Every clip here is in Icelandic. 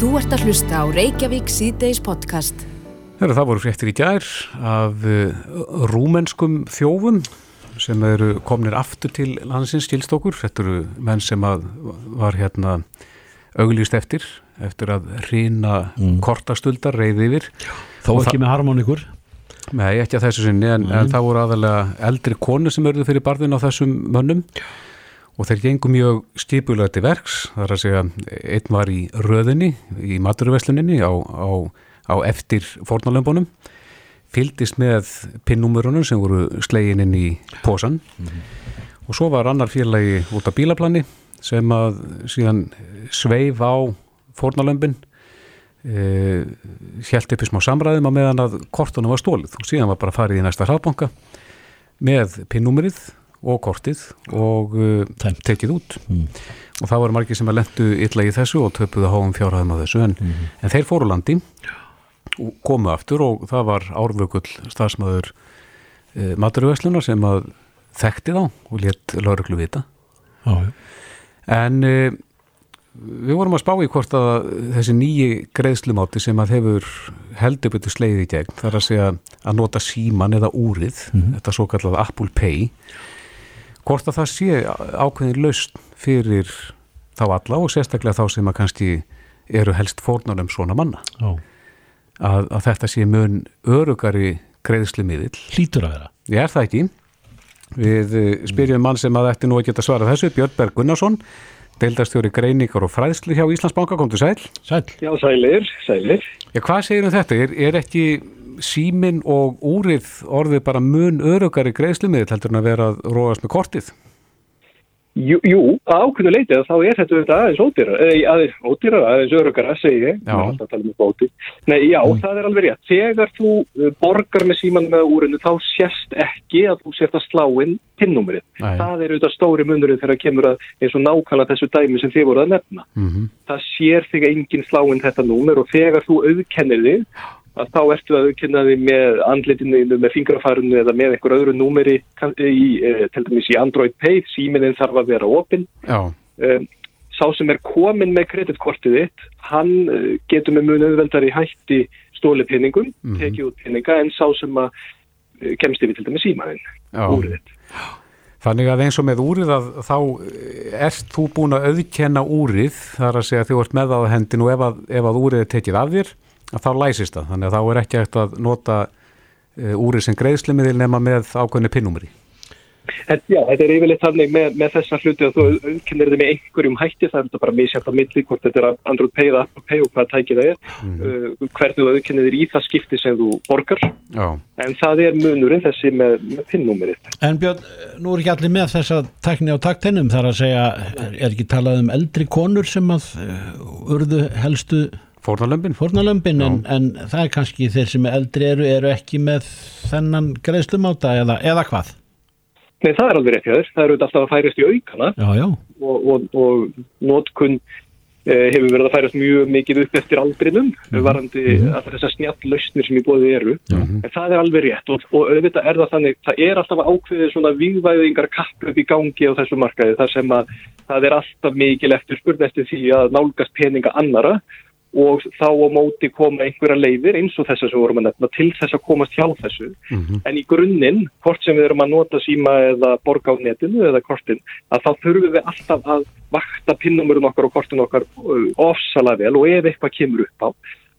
Þú ert að hlusta á Reykjavík síðdeis podcast. Þegar það voru fréttir í gær af uh, rúmenskum þjófum sem eru komnir aftur til landsins skilstokkur. Þetta eru menn sem að var hérna auglýst eftir, eftir að rýna mm. kortastuldar reyði yfir. Þó ekki með harmonikur. Nei, ekki að þessu sinni, en, en það voru aðalega eldri konu sem örðu fyrir barðin á þessum mönnum og þeir gengum mjög stipulega til verks, það er að segja einn var í röðinni, í maturversluninni á, á, á eftir fornalömbunum, fyldist með pinnumurunum sem voru slegin inn í posan mm -hmm. og svo var annar félagi út af bílaplani sem að síðan sveif á fornalömbin e, held upp í smá samræðum að meðan að kortunum var stólið og síðan var bara farið í næsta hraðbanka með pinnumurið og kortið og uh, tekið út mm. og það var margir sem að lendu illa í þessu og töpuðu háum fjárhæðum á þessu en, mm. en þeir fóru landi og komu aftur og það var árvökull stafsmæður uh, maturvæslunar sem að þekkti þá og létt lauruglu vita ah, en uh, við vorum að spá í hvort að þessi nýji greiðslumáti sem að hefur heldur betur sleiði í gegn þar að segja að nota síman eða úrið mm. þetta svo kallað Apple Pay hvort að það sé ákveðin laust fyrir þá alla og sérstaklega þá sem að kannski eru helst fórnarnum svona manna? Að, að þetta sé mun örugari greiðslu miðil Hlítur að vera. Ég er það ekki. Við eh, spyrjum mann sem að þetta nú að geta svarað þessu Björn Berg Gunnarsson deildastjóri greiningar og fræðslu hjá Íslandsbanka, kom til sæl Sæl Já, sælir, sælir Já, hvað segir um þetta? Er, er ekki símin og úrið orðið bara mun örugari greiðslumiðil heldur en að vera að róast með kortið? Jú, jú ákveðu leitið þá er þetta aðeins ódýra, aðeins ódýra, aðeins örugara, segi ég, maður alltaf tala um bóti. Nei, já, mm. það er alveg rétt. Þegar þú uh, borgar með síman með úrinu, þá sérst ekki að þú sért að slá inn pinnúmerið. Það er auðvitað stóri munurinn þegar það kemur að eins og nákvæmlega þessu dæmi sem þið voruð að nefna. Mm -hmm. Það sér þig enginn slá inn þetta númer og þegar þú auðkennir þig að þá ertu að kynna því með andletinu, með fingrafarinu eða með einhver öðru númeri í, e, til dæmis í Android Pay, síminin þarf að vera opinn. Um, sá sem er komin með kreditkortið þitt, hann uh, getur með mjög nöðveldari hætti stóli pinningum, mm -hmm. tekið út pinninga, en sá sem að kemst yfir til dæmis símanin, úrið þitt. Þannig að eins og með úrið að þá erst þú búin að auðkenna úrið, þar að segja að þú ert með á hendin og ef að, ef að úrið er tekið af þér, að þá læsist það, þannig að þá er ekki eftir að nota uh, úrið sem greiðslimiðil nema með ákveðinu pinnúmeri. En, já, þetta er yfirleitt þannig með, með þessa hluti að þú auðkennir þið með einhverjum hætti, það er þetta bara misjæft á milli, hvort þetta er Android Pay eða Apple Pay og hvað tækið það er, mm. uh, hvernig þú auðkennir þið í það skipti sem þú borgar, já. en það er munurinn þessi með, með pinnúmerið. En Björn, nú er ekki allir með þessa tækni á taktennum, þar að segja, er ekki talað um eldri konur sem að uh, urðu helstu Fórnalömpin? Fórnalömpin, en, en það er kannski þeir sem eldri eru, eru ekki með þennan greiðslumáta eða, eða hvað? Nei, það er alveg rétt hér. Það eru alltaf að færast í aukana já, já. og, og, og nótkunn eh, hefur verið að færast mjög mikið upp eftir aldrinum, mm -hmm. varandi mm -hmm. að þessar snjátt lausnir sem í bóði eru. Mm -hmm. En það er alveg rétt og, og auðvitað er það þannig, það er alltaf ákveðið svona vývæðingar kappu upp í gangi á þessu markaði þar sem að það er alltaf mikil eftir spurn eftir því að nálgast peninga annara og þá á móti koma einhverja leifir eins og þess að við vorum að nefna til þess að komast hjá þessu mm -hmm. en í grunninn, hvort sem við erum að nota síma eða borga á netinu eða kortin, að þá þurfum við alltaf að vakta pinnumurum okkar og kortin okkar uh, ofsalega vel og ef eitthvað kemur upp á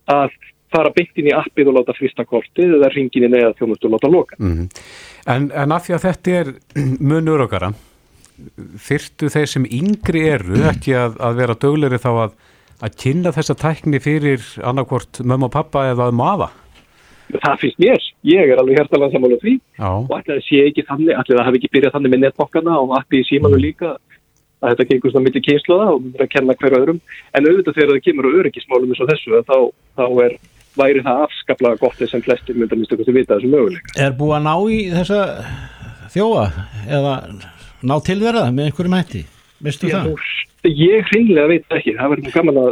að fara byggt inn í appið og láta frista kortið eða ringin inn eða þjónust og láta loka mm -hmm. en, en af því að þetta er munur okkara þyrtu þeir sem yngri eru ekki að, að vera dögleri þá að að kynna þessa tækni fyrir annarkvort mömmu og pappa eða aða? Það finnst mér. Ég er alveg hérstalega sammála því Já. og allir það sé ekki þannig, allir það hafi ekki byrjað þannig með netbokkana og appi í símanu mm. líka að þetta gengur svona millir kynsluða og erum að kenna hverju öðrum en auðvitað þegar það kemur á öryggismálum eins og þessu þá, þá er, væri það afskaplega gott þess að flestir myndar minnst okkur til vita þessu möguleik. Er búið að ná í þessa þjóa eða ná tilverða með einhverjum hætti? Vistu það? Ég hreinlega veit ekki, það verður gaman að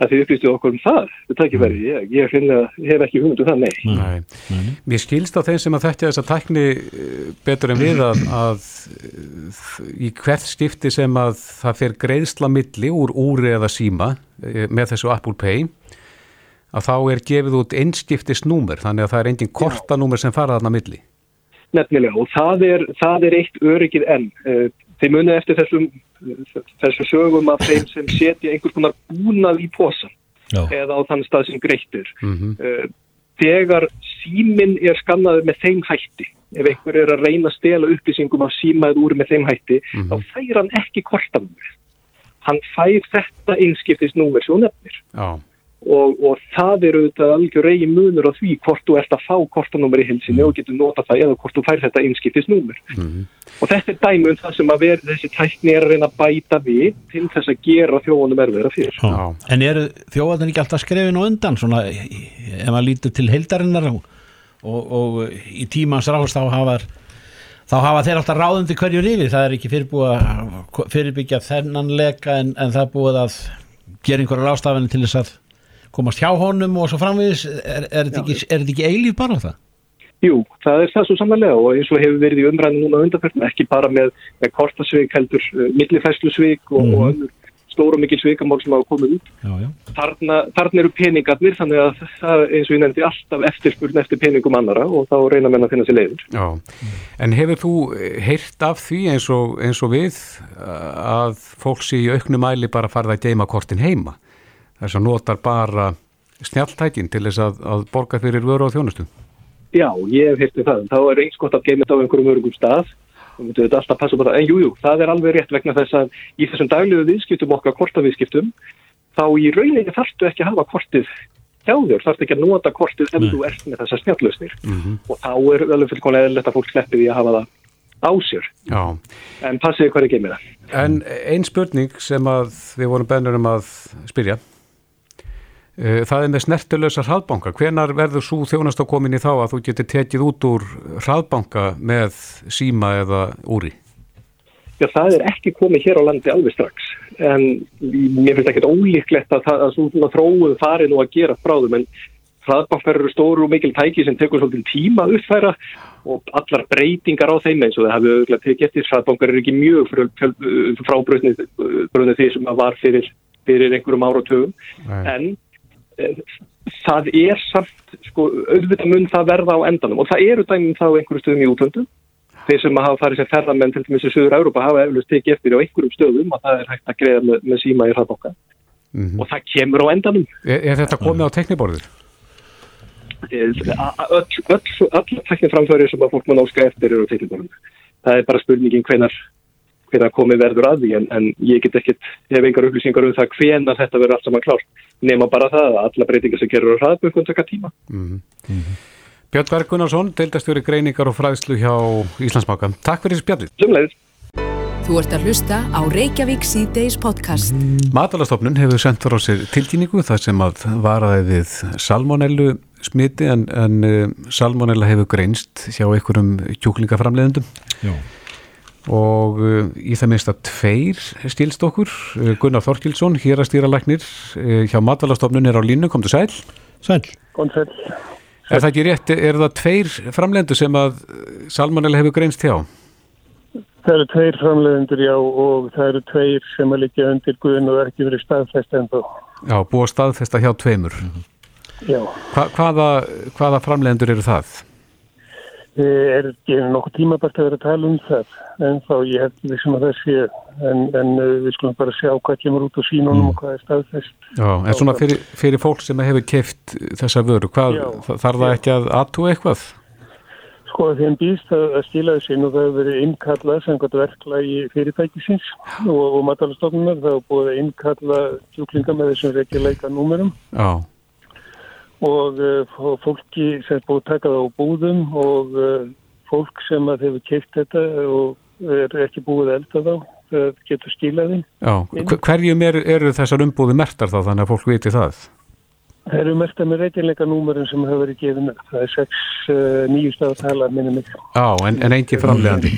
að þið upplýstu okkur um það, þetta ekki verið ég, ég finna, hef ekki hugmyndu um það, nei. nei. nei. Mér skilst á þeim sem að þetta þess að tækni eh, betur en við að, að í hvert skipti sem að það fer greiðsla milli úr úri eða síma eh, með þessu Apple Pay að þá er gefið út einskiptisnúmer þannig að það er engin kortanúmer sem fara þarna milli. Nefnilega og það er, það er eitt öryggið enn. Eh, þeir munið eftir þessum, þessum sögum af þeim sem setja einhvers konar búnað í posan Já. eða á þann stað sem greittur. Mm -hmm. Þegar símin er skannaður með þeim hætti, ef einhver er að reyna að stela upplýsingum af símaður úr með þeim hætti, mm -hmm. þá fær hann ekki kortanúmer. Hann fær þetta einskiptisnúmer svo nefnir. Já og, og það eru auðvitað algjör reygi munur á því hvort þú ert að fá kortanúmer í hilsinni og getur nota það eða hvort þú fær þetta einskiptisnúmer. Mm og þetta er dæmi um það sem að vera þessi tækni er að reyna að bæta við til þess að gera þjóðanum erfiðra fyrir. Já. En eru þjóðanum ekki alltaf skrefin og undan svona ef maður lítur til heildarinnar og, og, og í tímans ráðst þá hafa þá hafa þeir alltaf ráðundi hverju rífi það er ekki fyrirbyggja þennanleika en, en það er búið að gera einhverja ráðstafinu til þess að komast hjá honum og svo framviðis er, er þetta ekki, ekki eilíf bara það? Jú, það er það svo samanlega og eins og hefur verið í umræðinu núna undanfjörnum ekki bara með, með kortasvik heldur uh, millifæslusvik og, mm. og mhm. önnur stóru og mikil svikamál sem hafa komið út já, já. Þarna, þarna eru peningarnir þannig að það eins og ég nefndi alltaf eftirspurn eftir peningum annara og þá reyna menna að finna sér leiður Já, en hefur þú heyrt af því eins og, eins og við að fólk sé í auknum mæli bara farða að geima kortin heima? Þess að notar bara snjáltækin til þess að, að borga fyrir vöru á þjónustu? Já, ég hef hirtið það. Þá er eins gott að geima þetta á einhverjum örugum stað. En jújú, jú, það er alveg rétt vegna þess að í þessum daglegu viðskiptum okkar kortaviðskiptum þá í rauninni þarftu ekki að hafa kortið hjá þér, þarftu ekki að nota kortið ef þú ert með þessar snjáltlausnir mm -hmm. og þá er alveg fullkonlega eðlert að fólk sleppi því að hafa það á sér. Já. En passiði hverju geimir það. En einn spurning sem að við vorum bennur um að spyrja það er með snertilösa hraðbanka. Hvenar verður svo þjónast á komin í þá að þú getur tekið út úr hraðbanka með síma eða úri? Já, það er ekki komið hér á landi alveg strax. En mér finnst ekki ólíklegt að það að svona þróuð fari nú að gera frá þum. En hraðbankar eru stóru og mikil tæki sem tekur svolítið tíma að uppfæra og allar breytingar á þeim eins og það hefur auðvitað tekið eftir. Hraðbankar eru ekki mjög frábröðnið því sem það var fyrir, fyrir einhverjum áratöfum. En það er samt, sko, auðvitað mun það verða á endanum. Og það eru dæmum þá einhverju stöðum í útlöndum. Þeir sem hafa farið sem ferðarmenn til dæmis í Suður Európa hafa eflust tekið eftir á einhverjum stöðum og það er hægt að greiða með, með síma í hraðbóka mm -hmm. og það kemur á endanum. Er, er þetta komið á tekniborður? Öll, öll, tekniframförið sem að fólk mann áska eftir eru á tekniborðinu það er bara spurningin hvenar hvenar komið verður að því en, en ég get ekkert, hef engar upplýsingar um það hvenar þetta verður allt saman klárt nema bara það að alla breytingar sem gerur á hraðböngum taka tíma. Mm -hmm. Björn Berg Gunnarsson, deildastjóri greiningar og fræðslu hjá Íslandsmáka. Takk fyrir þessu spjallið. Sumleðis. Þú ert að hlusta á Reykjavík C-Days podcast. Matalastofnun hefur sendt frá sér tilkynningu þar sem að varaði við salmonellu smiti en, en uh, salmonella hefur greinst hjá einhverjum kjúklingaframleðendum. Já og uh, í það minnst að tveir stílst okkur, uh, Gunnar Þorkilsson hér að stýra lagnir uh, hjá matalastofnun er á línu, kom til sæl. Sæl, kom sæl. Er það ekki rétt, er það tveir framlendur sem að Salmonella hefur greinst hjá? Það eru tveir framlendur já og það eru tveir sem að líka undir guðin og ekki verið staðfest ennþá. Já, búið staðfesta hjá tveimur. Já. Hva, hvaða, hvaða framlendur eru það? Er ekki nokkuð tímabært að vera að tala um það? En þá ég hef því sem að það sé en, en uh, við skulum bara sjá hvað kemur út á sínunum mm. og hvað er staðfest. Já, en svona fyrir, fyrir fólk sem hefur keft þessa vöru, hvað, Já, þarf það ekki að aðtú eitthvað? Sko þeim býst að, að skila þessi og það hefur verið innkallað sem gott verkla í fyrirtækisins og, og matalastofnunar það hefur búið að innkalla tjúklinga með þessum reykjuleika númurum Já og uh, fólki sem búið að taka það á búðum og uh, fólk sem að hefur keitt þetta og er ekki búið elda þá getur skilaði Já, hverjum eru er þessar umbúði mertar þá þannig að fólk viti það? Það eru mertar með reytilega númurin sem hefur verið gefið með það er 6 uh, nýju stafatalar minni mig. Já, en, en engi framlegandi?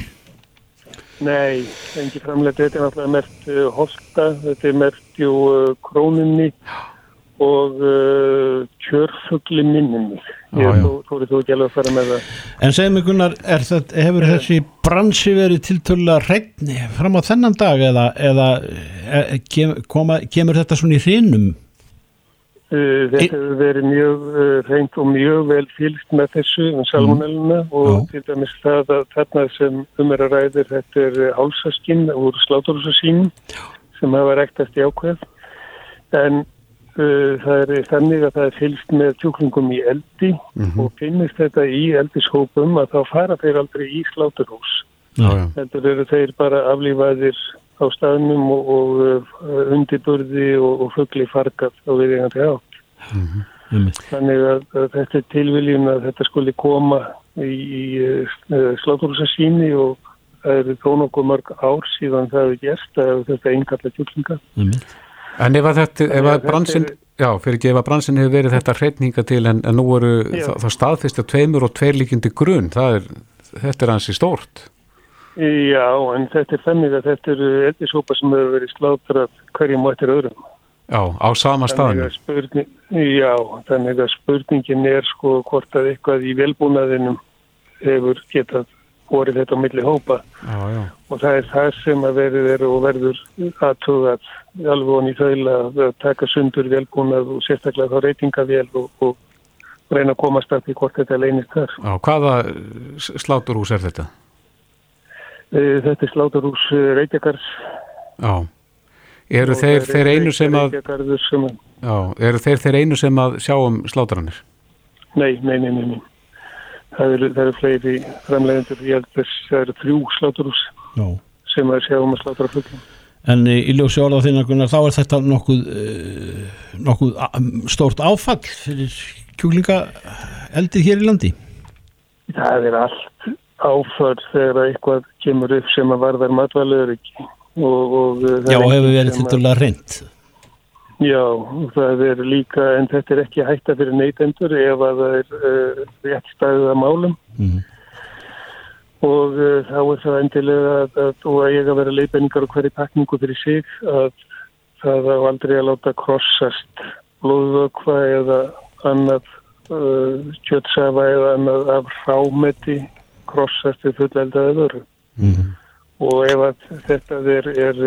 Nei, engi framlegandi þetta er náttúrulega mert uh, hosta, þetta er mert uh, krónunni og uh, kjörfugli minnum ég þóri þú ekki alveg að fara með það En segjum ykkurnar, hefur þessi bransi verið tiltölulega hreitni fram á þennan dag eða, eða e, kem, koma, kemur þetta svona í hrinum? Uh, þetta hefur verið mjög uh, hreint og mjög vel fylgt með þessu um salmonelluna mm. og Já. til dæmis það að þarna sem um er að ræðir þetta er hálsaskinn úr sláturhúsasínum sem hafa rektast í ákveð en það er þannig að það er fylst með tjúklingum í eldi mm -hmm. og finnist þetta í eldishópum að þá fara þeir aldrei í sláturhús. Þetta eru þeir bara aflífaðir á staðnum og, og uh, undirburði og, og fuggli fargat á viðingandi átt. Mm -hmm. Þannig að, að þetta er tilviljun að þetta skuli koma í, í uh, sláturhúsasíni og það eru þó nokkuð mörg ár síðan það hefur gert að þetta er einhverja tjúklinga. En ef að að bransin, hefur verið þetta hreitninga til en, en nú eru það, það staðfist að tveimur og tveir líkindi grunn, það er, þetta er hansi stórt. Já, en þetta er þannig að þetta eru eldisópa sem hefur verið slátrað hverjum og eftir öðrum. Já, á sama staðinu. Spurning, já, þannig að spurningin er sko hvort að eitthvað í velbúnaðinum hefur getað voru þetta á milli hópa já, já. og það er það sem að verður er og verður aðtúðað alveg í þaula að taka sundur velbúnað og sérstaklega þá reytingavél og, og reyna að komast að því hvort þetta leynist þar. Já, hvaða sláturhús er þetta? E, þetta er sláturhús Reykjavíkars. Já, eru þeir, þeir einu sem að, sem að já, eru þeir þeir einu sem að sjá um sláturannir? Nei, nei, nei, nei, nei. Það eru, það eru fleiri framlegendur, ég held að það eru þrjú sláturús sem að sjáum að slátura fuggum. En í ljósi orða þínakunar þá er þetta nokkuð, uh, nokkuð stórt áfall fyrir kjúklinga eldið hér í landi? Það er allt áfall þegar eitthvað kemur upp sem að varðar matvæluður ekki. Og, og Já, hefur verið til dæla reynd. Já, það er líka, en þetta er ekki hætta fyrir neytendur ef að það er uh, rétt stæðið að málum mm. og uh, þá er það endilega að, að, og að ég að vera leipenningar og hverju pakningu fyrir sig að það á aldrei að láta krossast blóðvökva eða annað uh, kjötsafa eða annað af rámeti krossast við fulleldaði vöru mm. og ef að þetta er, er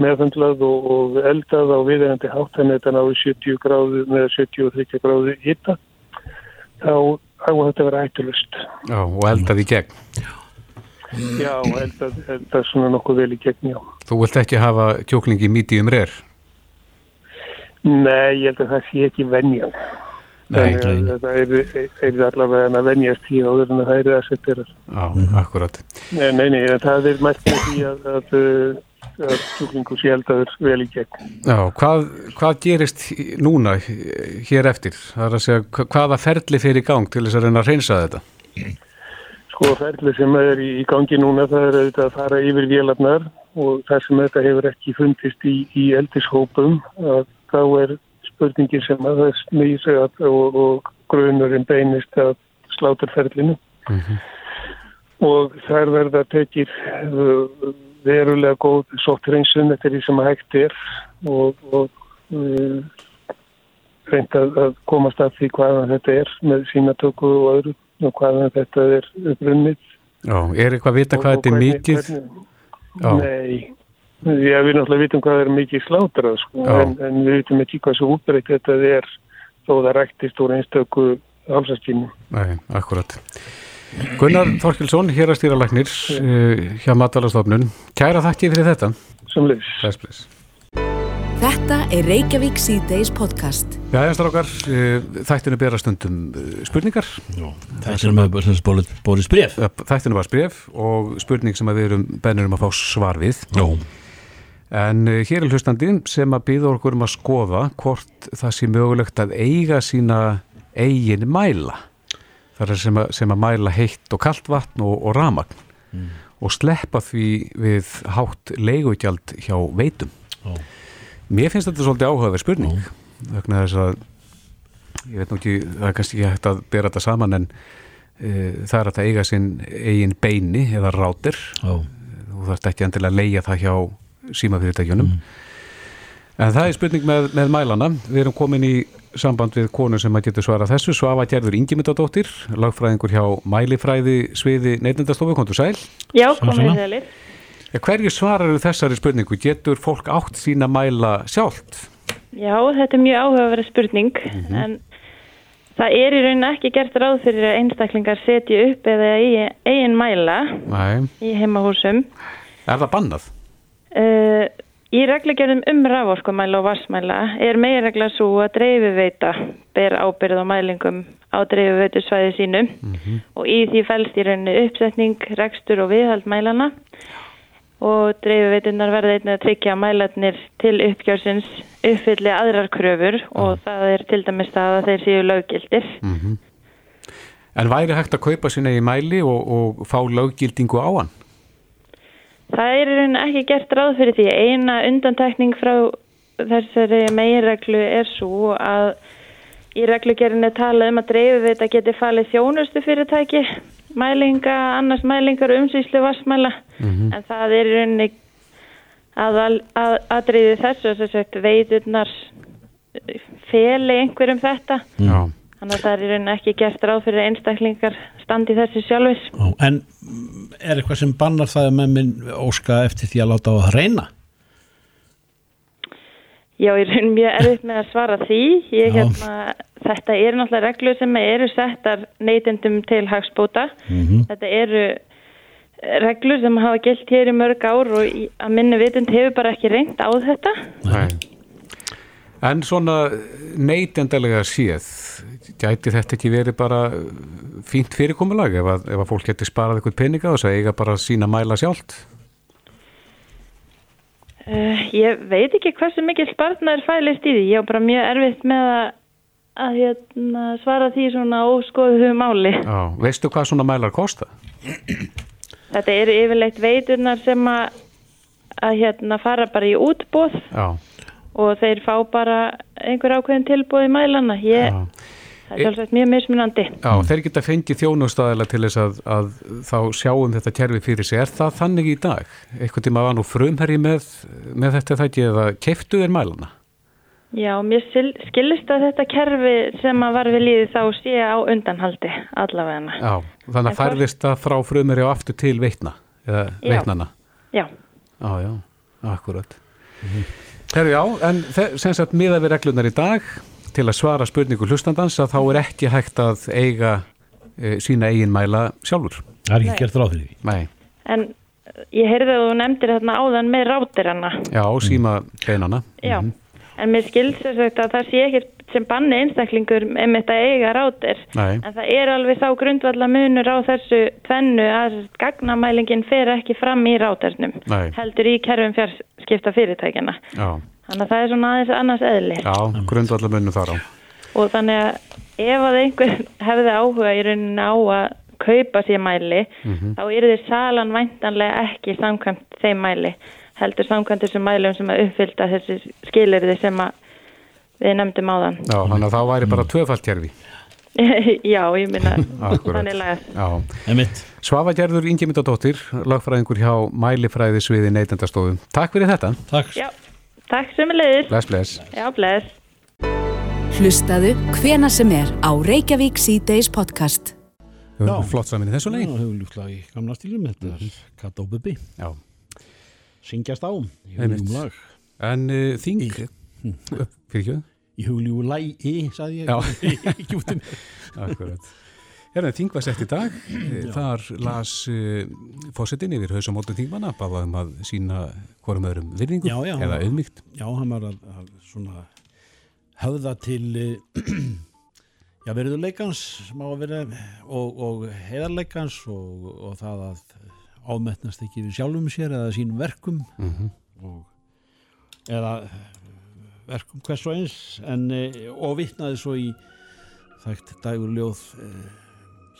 meðhandlað og, og eldað á viðegandi hátt en þetta náðu 70 gráðu með 73 gráðu hitta þá á þetta vera ættulust Já, og eldað í gegn. Já, eldað, eldað svona nokkuð vel í gegn, já. Þú vilt ekki hafa kjóklingi mítið um reyr? Nei, ég held að það sé ekki venjan. Nei, það er, er allavega að venjast í áður en það er að setja þér Já, akkurat. Nei, nei, nei, það er mætt með því að að sjúklingu sé eldaður vel í gegn. Já, hvað, hvað gerist núna hér eftir? Það er að segja, hvaða ferli fyrir í gang til þess að reyna að reynsa þetta? Sko, ferli sem er í gangi núna það er auðvitað að fara yfir vélarnar og það sem þetta hefur ekki fundist í, í eldishópum þá er spurningin sem að það smýr og, og grunurinn beinist að sláturferlinu mm -hmm. og þær verða tekið verulega góð sóttreinsun eftir því sem að hægt er og, og uh, reynd að, að komast að því hvaðan þetta er með sínatöku og öðru og hvaðan þetta er upprunnið. Já, er eitthvað að vita hvað þetta er mikið? Nei, já, við náttúrulega vitum hvað er mikið slátrað sko, en, en við vitum ekki hvað svo útbreytt þetta er þó það rættist úr einstöku halsaskínu. Nei, akkurat. Gunnar Þorkilsson, hér að stýra lagnir uh, eh, hjá Matalastofnun. Kæra þakki fyrir þetta. Sumleis. Þetta er Reykjavík C-Days podcast. Já, einstakar okkar, uh, þættinu bera stundum uh, spurningar. Já, þættinu var bórið spref. Þættinu var spref og spurning sem við erum bennir um að fá svar við. Já. En hér er hlustandi sem að býða okkur um að skoða hvort það sé mögulegt að eiga sína eigin mæla þar er sem að, sem að mæla heitt og kallt vatn og, og ramagn mm. og sleppa því við hátt leigugjald hjá veitum oh. mér finnst þetta svolítið áhugaverð spurning vegna þess að ég veit nú ekki, það er kannski ekki hægt að bera þetta saman en e, það er að það eiga sinn eigin beini eða rátir oh. og það er ekki endilega að leia það hjá símafyrirtækjunum mm. En það er spurning með, með mælana. Við erum komin í samband við konu sem að getur svara þessu. Svafa Gerður Ingemyndadóttir, lagfræðingur hjá Mælifræði sviði neitundastofu, kontur sæl. Já, komið alveg. Hverju svarar þessari spurningu? Getur fólk átt sína mæla sjálft? Já, þetta er mjög áhugaverið spurning, mm -hmm. en það er í rauninu ekki gert ráð fyrir að einstaklingar setja upp eða í eigin mæla Nei. í heimahúsum. Er það bannað? Uh, Í reglugjörðum um raforkumæla og vassmæla er meirregla svo að dreifiveita ber ábyrð á mælingum á dreifiveitu svæði sínu mm -hmm. og í því fælst í rauninu uppsetning, rekstur og viðhald mælana og dreifiveitunar verða einnig að tryggja mælarnir til uppgjörsins uppfylli aðrar kröfur ah. og það er til dæmis það að þeir séu löggildir. Mm -hmm. En væri hægt að kaupa sína í mæli og, og fá löggildingu á hann? Það er ekki gert ráð fyrir því. Eina undantekning frá þessari meginreglu er svo að í reglugjörinu tala um að dreifivita geti falið þjónustu fyrirtæki, mælinga, annars mælingar og umsýslu vassmæla. Mm -hmm. En það er í rauninni að, að, aðriði þessu þess að veiturnar feli einhverjum þetta. Já. Þannig að það er í rauninni ekki gert ráð fyrir einstaklingar standi þessi sjálfis. En er eitthvað sem bannar það að með minn óska eftir því að láta á að reyna? Já, ég er mjög erfitt með að svara því. Ég, hérna, þetta eru náttúrulega reglur sem eru settar neytendum til hagspóta. Mm -hmm. Þetta eru reglur sem hafa gilt hér í mörg ár og að minni vitund hefur bara ekki reynd á þetta. Nei. En svona neytendalega séð, gæti þetta ekki verið bara fínt fyrirkomulag ef að, ef að fólk getur sparað eitthvað peninga og þess að eiga bara sína mæla sjálft? Uh, ég veit ekki hversu mikið spartnar fælist í því. Ég er bara mjög erfitt með að, að hérna, svara því svona óskoðuðu máli. Já, veistu hvað svona mælar kosta? Þetta eru yfirleitt veiturnar sem að, að hérna, fara bara í útbóð. Já og þeir fá bara einhver ákveðin tilbúið í mælana ég, það er svolítið mjög mismunandi. Já, þeir geta fengið þjónustæðilega til þess að, að þá sjáum þetta kerfi fyrir sig, er það þannig í dag? Eitthvað tíma var nú frumherri með, með þetta þætti eða keftu þeir mælana? Já, mér skilist að þetta kerfi sem að var við líði þá sé á undanhaldi allavegna Já, þannig að færðist það frá frumherri og aftur til veitna eða veitnana Já. Já, já, akkurat. Mm -hmm. Herru já, en sem sagt miða við reglunar í dag til að svara spurningu hlustandans að þá er ekki hægt að eiga e, sína eigin mæla sjálfur. Það er ekki gert ráð fyrir því. Nei. En ég heyrði að þú nefndir þarna áðan með rátirana. Já, síma beinana. Já, mm -hmm. en mér skilst þess að það sé ekki sem banni einstaklingur um þetta eiga rátir. Nei. En það er alveg þá grundvalla munur á þessu tvennu að gagnamælingin fer ekki fram í rátarnum. Nei. Heldur í kerfum fjarskipta fyrirtækjana. Já. Þannig að það er svona aðeins annars eðli. Já, grundvalla munur þar á. Og þannig að ef að einhver hefði áhuga í rauninni á að kaupa sér mæli, mm -hmm. þá er þið salan væntanlega ekki samkvæmt þeim mæli. Heldur samkvæmt þessum mælum sem að uppfylta þessi skilirði sem að við nefndum á þann. Já, þannig að það væri bara tvöfalt kerfi. Já, ég minna þannig lagast. Svafa Gerður Ingemyndadóttir, lagfræðingur hjá Mælifræði sviði neytendastofum. Takk fyrir þetta. Takk. Já, takk sem er leiðis. Bless, bless. Já, bless. Hlustaðu hvena sem er á Reykjavík C-Days podcast. Já, flott saman í þessu leið. Já, hefur ljúftlag í gamla stílum, þetta er mhm. Katta og Bubi. Já. Syngjast á, í hugljúum lag. En uh, þing... Fyrir ekki í hugljú lægi, saði ég. Út um Akkurat. Hérna, þing var sett í dag. Þar las uh, fósettin yfir hausamótum þingmanna, báðaðum að sína hverjum öðrum virðingu já, já, eða auðmygt Já, hann var að, að svona höfða til uh, já, veriðuleikans sem á að vera og, og heiðarleikans og, og það að ámetnast ekki við sjálfum sér eða sínum verkum. Mm -hmm. og eða verkum hvers og eins en, eh, og vittnaði svo í þægt dagurljóð eh,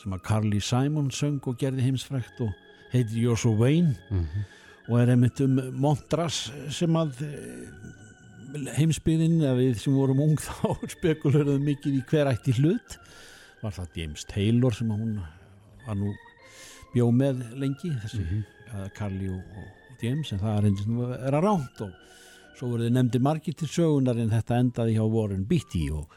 sem að Carly Simon söng og gerði heimsfrækt og heitir You're So Vain mm -hmm. og er einmitt um Montras sem að eh, heimsbyðin, eða við sem vorum ung þá spekuleruðum mikið í hver ætti hlut var það James Taylor sem hún var nú bjóð með lengi þessi mm -hmm. Carly og, og James en það er eins og er að ránt og svo voru þið nefndi margir til sögunar en þetta endaði hjá Warren Beatty og,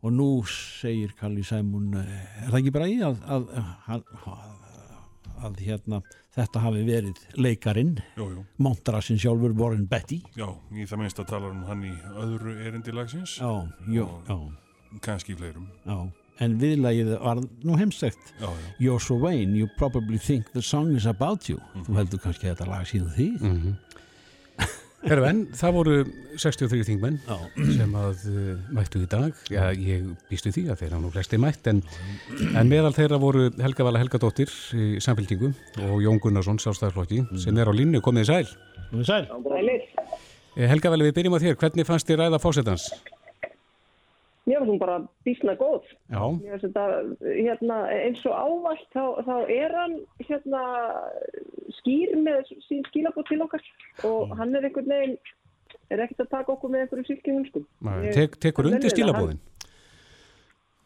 og nú segir Kalli Sæmun er það ekki bara í að, að, að, að hérna, þetta hafi verið leikarin Montrassin sjálfur Warren Beatty? Já, í það minnst að tala um hann í öðru erindilagsins Já, já, já. kannski fleirum. Já en viðlægið var nú heimsegt You're so vain, you probably think the song is about you. Mm -hmm. þú heldur kannski að þetta lag síðan því mm -hmm. Herru en, það voru 63 þingmenn Já. sem að uh, mættu í dag. Já, ég býstu því að þeirra nú flesti mætt en, en meðal þeirra voru Helga Vala Helgadóttir í samféltingu og Jón Gunnarsson, sjálfstæðarflokki mm. sem er á línu, komið í sæl. Komið í sæl. Eh, Helga Vala, við byrjum á þér, hvernig fannst þér ræða fósettans? Mér finnst hún bara bísna góð. Þetta, hérna, eins og ávallt þá, þá er hann hérna, skýr með sín skilabót til okkar. Og hann er einhvern veginn er ekkert að taka okkur með einhverjum sylki hunskum Tek, Tekur undir skilabóðin?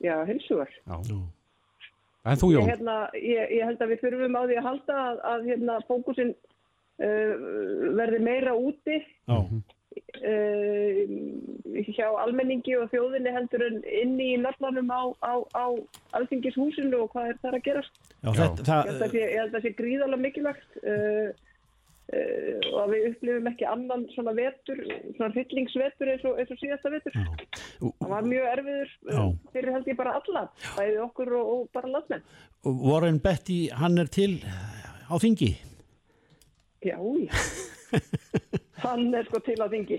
Já, hilsugar En þú Jón? Ég, hérna, ég, ég held að við þurfum á því að halda að, að hérna, fókusin uh, verði meira úti. Já Uh, hjá almenningi og þjóðinni heldur en inni í nallanum á, á, á alþingishúsinu og hvað er það að gerast Já, þetta, það, ég, held sé, ég held að það sé gríðalega mikilvægt uh, uh, og að við upplifum ekki annan svona vetur svona fyllingsvetur eins og, eins og síðasta vetur já. það var mjög erfiður fyrir held ég bara alla bæði okkur og, og bara landsmenn. Warren Betty, hann er til á þingi? Já, já hann er sko til á þingi.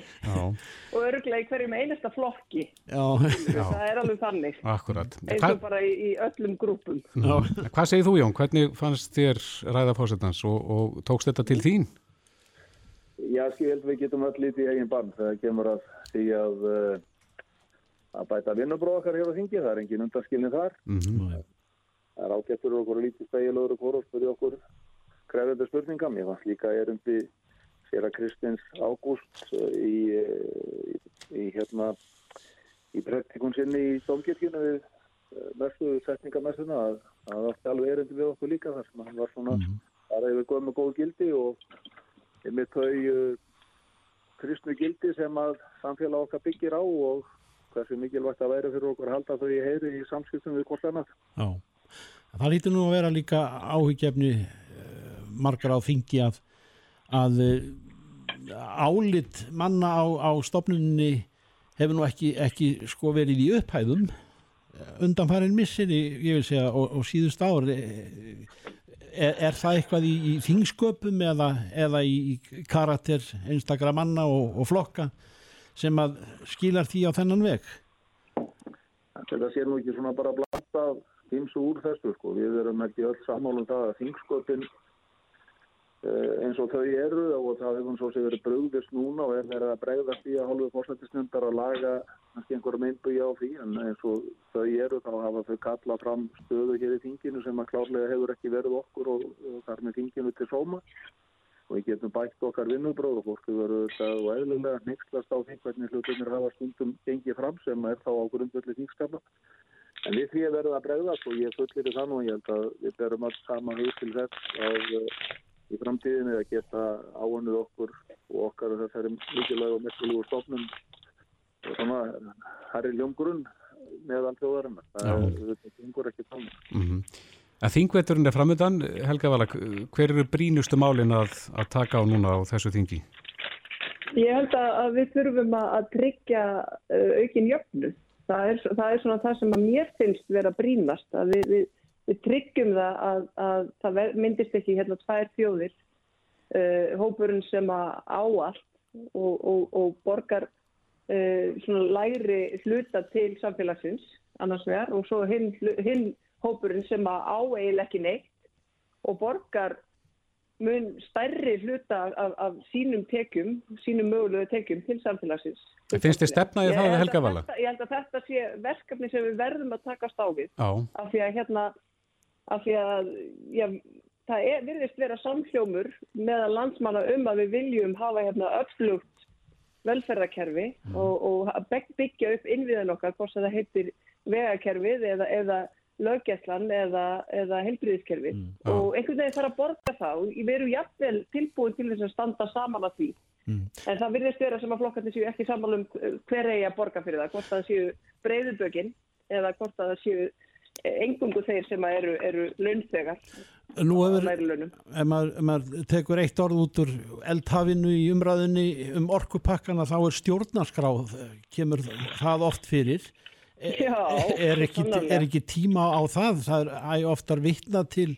Og öruglega í hverjum einasta flokki. Já, já. það er alveg þannig. Akkurat. eins og Hva... bara í, í öllum grúpum. Hvað segir þú Jón? Hvernig fannst þér ræða fórsetans og, og tókst þetta til þín? Já, skil, ég held við getum öll lítið í eigin barn þegar kemur að því að uh, að bæta vinnubróðakar hér á þingi, það er engin undarskilni þar. Mm -hmm. það er ágættur okkur lítið stægilegur og hvort fyrir okkur krefðandi spurningam, ég fannst líka erundi sér að Kristins Ágúst eh, í, í, í hérna í praktikun sinni í Dómkirkjunu við eh, mestu setningamessuna að það var alveg erindi við okkur líka þar sem hann var svona mm -hmm. þar hefur góð með góð gildi og með þau kristnu gildi sem að samfélag okkar byggir á og hversu mikilvægt að væri fyrir okkur að halda þau í heyri í samskiptum við hvort annað Já, það lítur nú að vera líka áhugjefni margar á þingi að, að eh, álit manna á, á stopnunni hefur nú ekki, ekki sko verið í upphæðum. Undanfærin missir ég vil segja og, og síðust ár er, er það eitthvað í, í þingsköpum eða, eða í karakter einstakra manna og, og flokka sem að skilar því á þennan veg? Þetta sé nú ekki svona bara blanda tíms úr þessu sko, við erum ekki öll samálum það að þingsköpun Eh, eins og þau eru og það hefur svo sem verið brugðist núna og er verið að bregðast í að hálfu fórsættisnundar og laga kannski einhverjum einbúi á því en eins og þau eru þá hafa þau kallað fram stöðu hér í þinginu sem að klárlega hefur ekki verið okkur og, og þar með þinginu til sóma. Og við getum bætt okkar vinnubróð og fólk hefur verið og eðlulega nextlast á því hvernig hlutunir hafa stundum gengið fram sem er þá á grundvöldi þingskapa. En við því að verða að bregðast og ég fullir það nú ég held að við í framtíðinu að geta áannuð okkur og okkar þessari mikilvæg og mestilúi stofnum og svona herri ljómgrunn með allt þjóðarinnar. Það er ekki þannig. Mm -hmm. Að þingveturinn er framöndan Helga Valak, hver eru brínustu málin að, að taka á núna á þessu þingi? Ég held að við þurfum að tryggja uh, aukin jöfnu það er, það er svona það sem að mér finnst vera brínast að við, við við tryggjum það að, að það myndist ekki hérna tvær fjóðir uh, hópurinn sem að áallt og, og, og borgar uh, svona læri hluta til samfélagsins annars vegar og svo hinn, hinn hópurinn sem að áeil ekki neitt og borgar mun stærri hluta af, af sínum tekjum, sínum mögulegu tekjum til samfélagsins. Það finnst þið stefnaði það Helga Vala? Ég held að þetta sé verkefni sem við verðum að takast á við. Á. Af því að hérna af því að já, það er, virðist vera samhljómur meðan landsmanna um að við viljum hafa hérna öflugt velferðarkerfi mm. og, og byggja upp innviðan okkar, hvort það heitir vegakerfið eða, eða löggæslan eða, eða helbriðiskerfi mm. og einhvern veginn þarf að borga þá við erum jafnvel tilbúin til þess að standa saman að því Mm. En það virðist vera sem að flokkarnir séu ekki sammálum hver eigi að borga fyrir það, hvort það séu breyðubögin eða hvort það séu engungu þeir sem eru, eru launþegar Nú hefur, ef maður, maður tekur eitt orð út úr eldhafinu í umræðinni um orkupakkana þá er stjórnarskráð, kemur það oft fyrir. E, Já, er, ekki, er ekki tíma á það? Það er oftar vittna til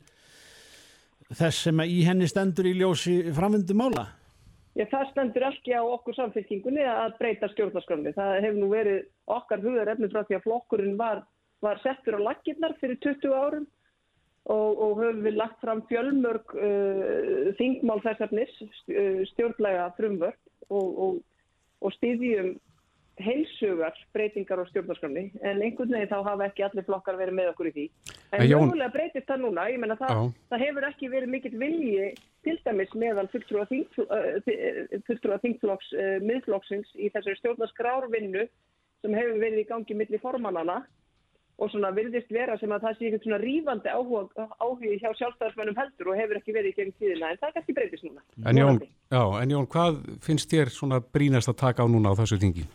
þess sem í henni stendur í ljósi framvindu mála. Já, það stendur ekki á okkur samfélkingunni að breyta stjórnarskránni. Það hefur nú verið okkar hugarefni frá því að flokkurinn var var settur á laginnar fyrir 20 árum og, og höfum við lagt fram fjölmörg uh, þingmál þessarnis, uh, stjórnlega frumvörd og, og, og stýðjum heilsugar breytingar á stjórnarskrafni en einhvern veginn þá hafa ekki allir flokkar verið með okkur í því. En mjögulega breytist það núna, ég menna það, það hefur ekki verið mikill vilji til dæmis meðal fulltrúa uh, þingflokks uh, miðflokksins í þessari stjórnarskrárvinnu sem hefur verið í gangi millir formannana og svona virðist vera sem að það sé eitthvað svona rýfandi áhugi hjá sjálfstæðarsmennum heldur og hefur ekki verið í gegn tíðina en það er kannski breytist núna. En Jón, já, en Jón, hvað finnst þér svona brínast að taka á núna á þessu tingi?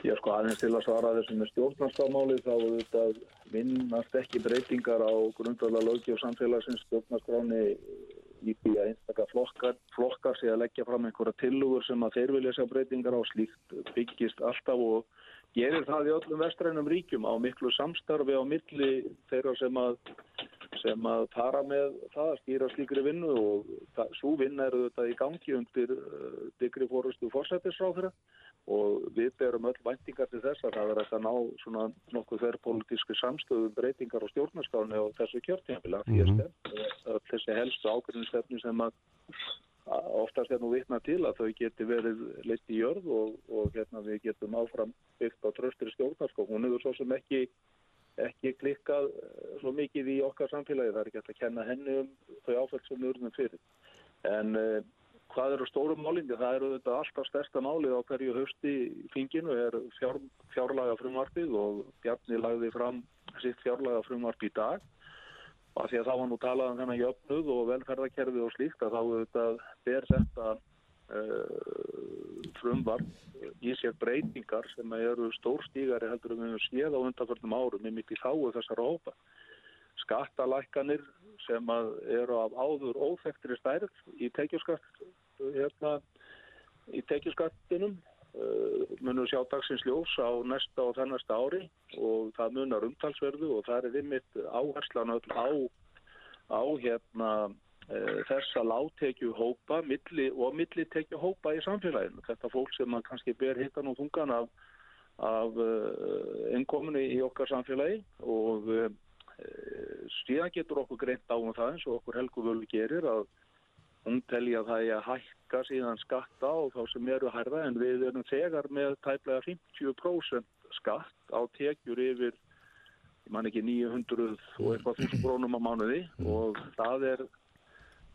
Já, sko, aðeins til að svara þessum með stjórnarskámáli þá auðvitað vinnast ekki breytingar á grundvöla lögi og samfélagsins stjórnarskráni í því að einstakar flokkar, flokkar sé að leggja fram einhverja tilugur sem að þeir vilja sjá breytingar á slíkt byggist alltaf og gerir það í öllum vestrænum ríkjum á miklu samstarfi á milli þeirra sem að, sem að fara með það að stýra slíkri vinnu og það, svo vinna eru þetta í gangi undir uh, digri fórustu fórsættisráðra og við berum öll væntingar til þess að það verður að ná svona nokkuð þerrpolítíski samstöðum breytingar á stjórnarskáni og þessu kjörtjafila mm -hmm. þessi helstu ákveðinstefni sem að oftast er nú vitna til að þau geti verið leitt í jörð og, og hérna, við getum áfram byggt á tröstri stjórnarskó. Hún hefur svo sem ekki, ekki klikkað eh, svo mikið í okkar samfélagi. Það er ekki að kenna henni um þau við erum fyrir. En uh, hvað eru stórum málingi? Það eru þetta alltaf stærsta málið á hverju hösti í finginu er fjár, fjárlaga frumvarpið og Bjarni lagði fram sitt fjárlaga frumvarp í dag og að því að þá var nú talað um þennan jöfnuð og velferðarkerfi og slíkt að þá auðvitað ber þetta uh, frumvarp í sér breytingar sem eru stórstígari heldur um við séð á undanförnum árum í þáu þessar hópa. Skattalækkanir sem eru af áður óþektri stærð í tekjuskatt hérna, í tekjuskattinum Uh, munum sjá dagsins ljós á næsta og þennasta ári og það munar umtalsverðu og það er ymmit áherslan öll á, á hérna, uh, þessa láttekju hópa milli, og millitekju hópa í samfélaginu. Þetta fólk sem kannski ber hittan og þungan af, af uh, innkominu í okkar samfélagi og síðan getur okkur greint á um það eins og okkur helgu völu gerir að hún telja það í að hækka síðan skatta og þá sem eru hærða en við erum þegar með tæplega 50% skatt á tekjur yfir, ég man ekki 900 og eitthvað þúsund brónum á mánuði. Og það er,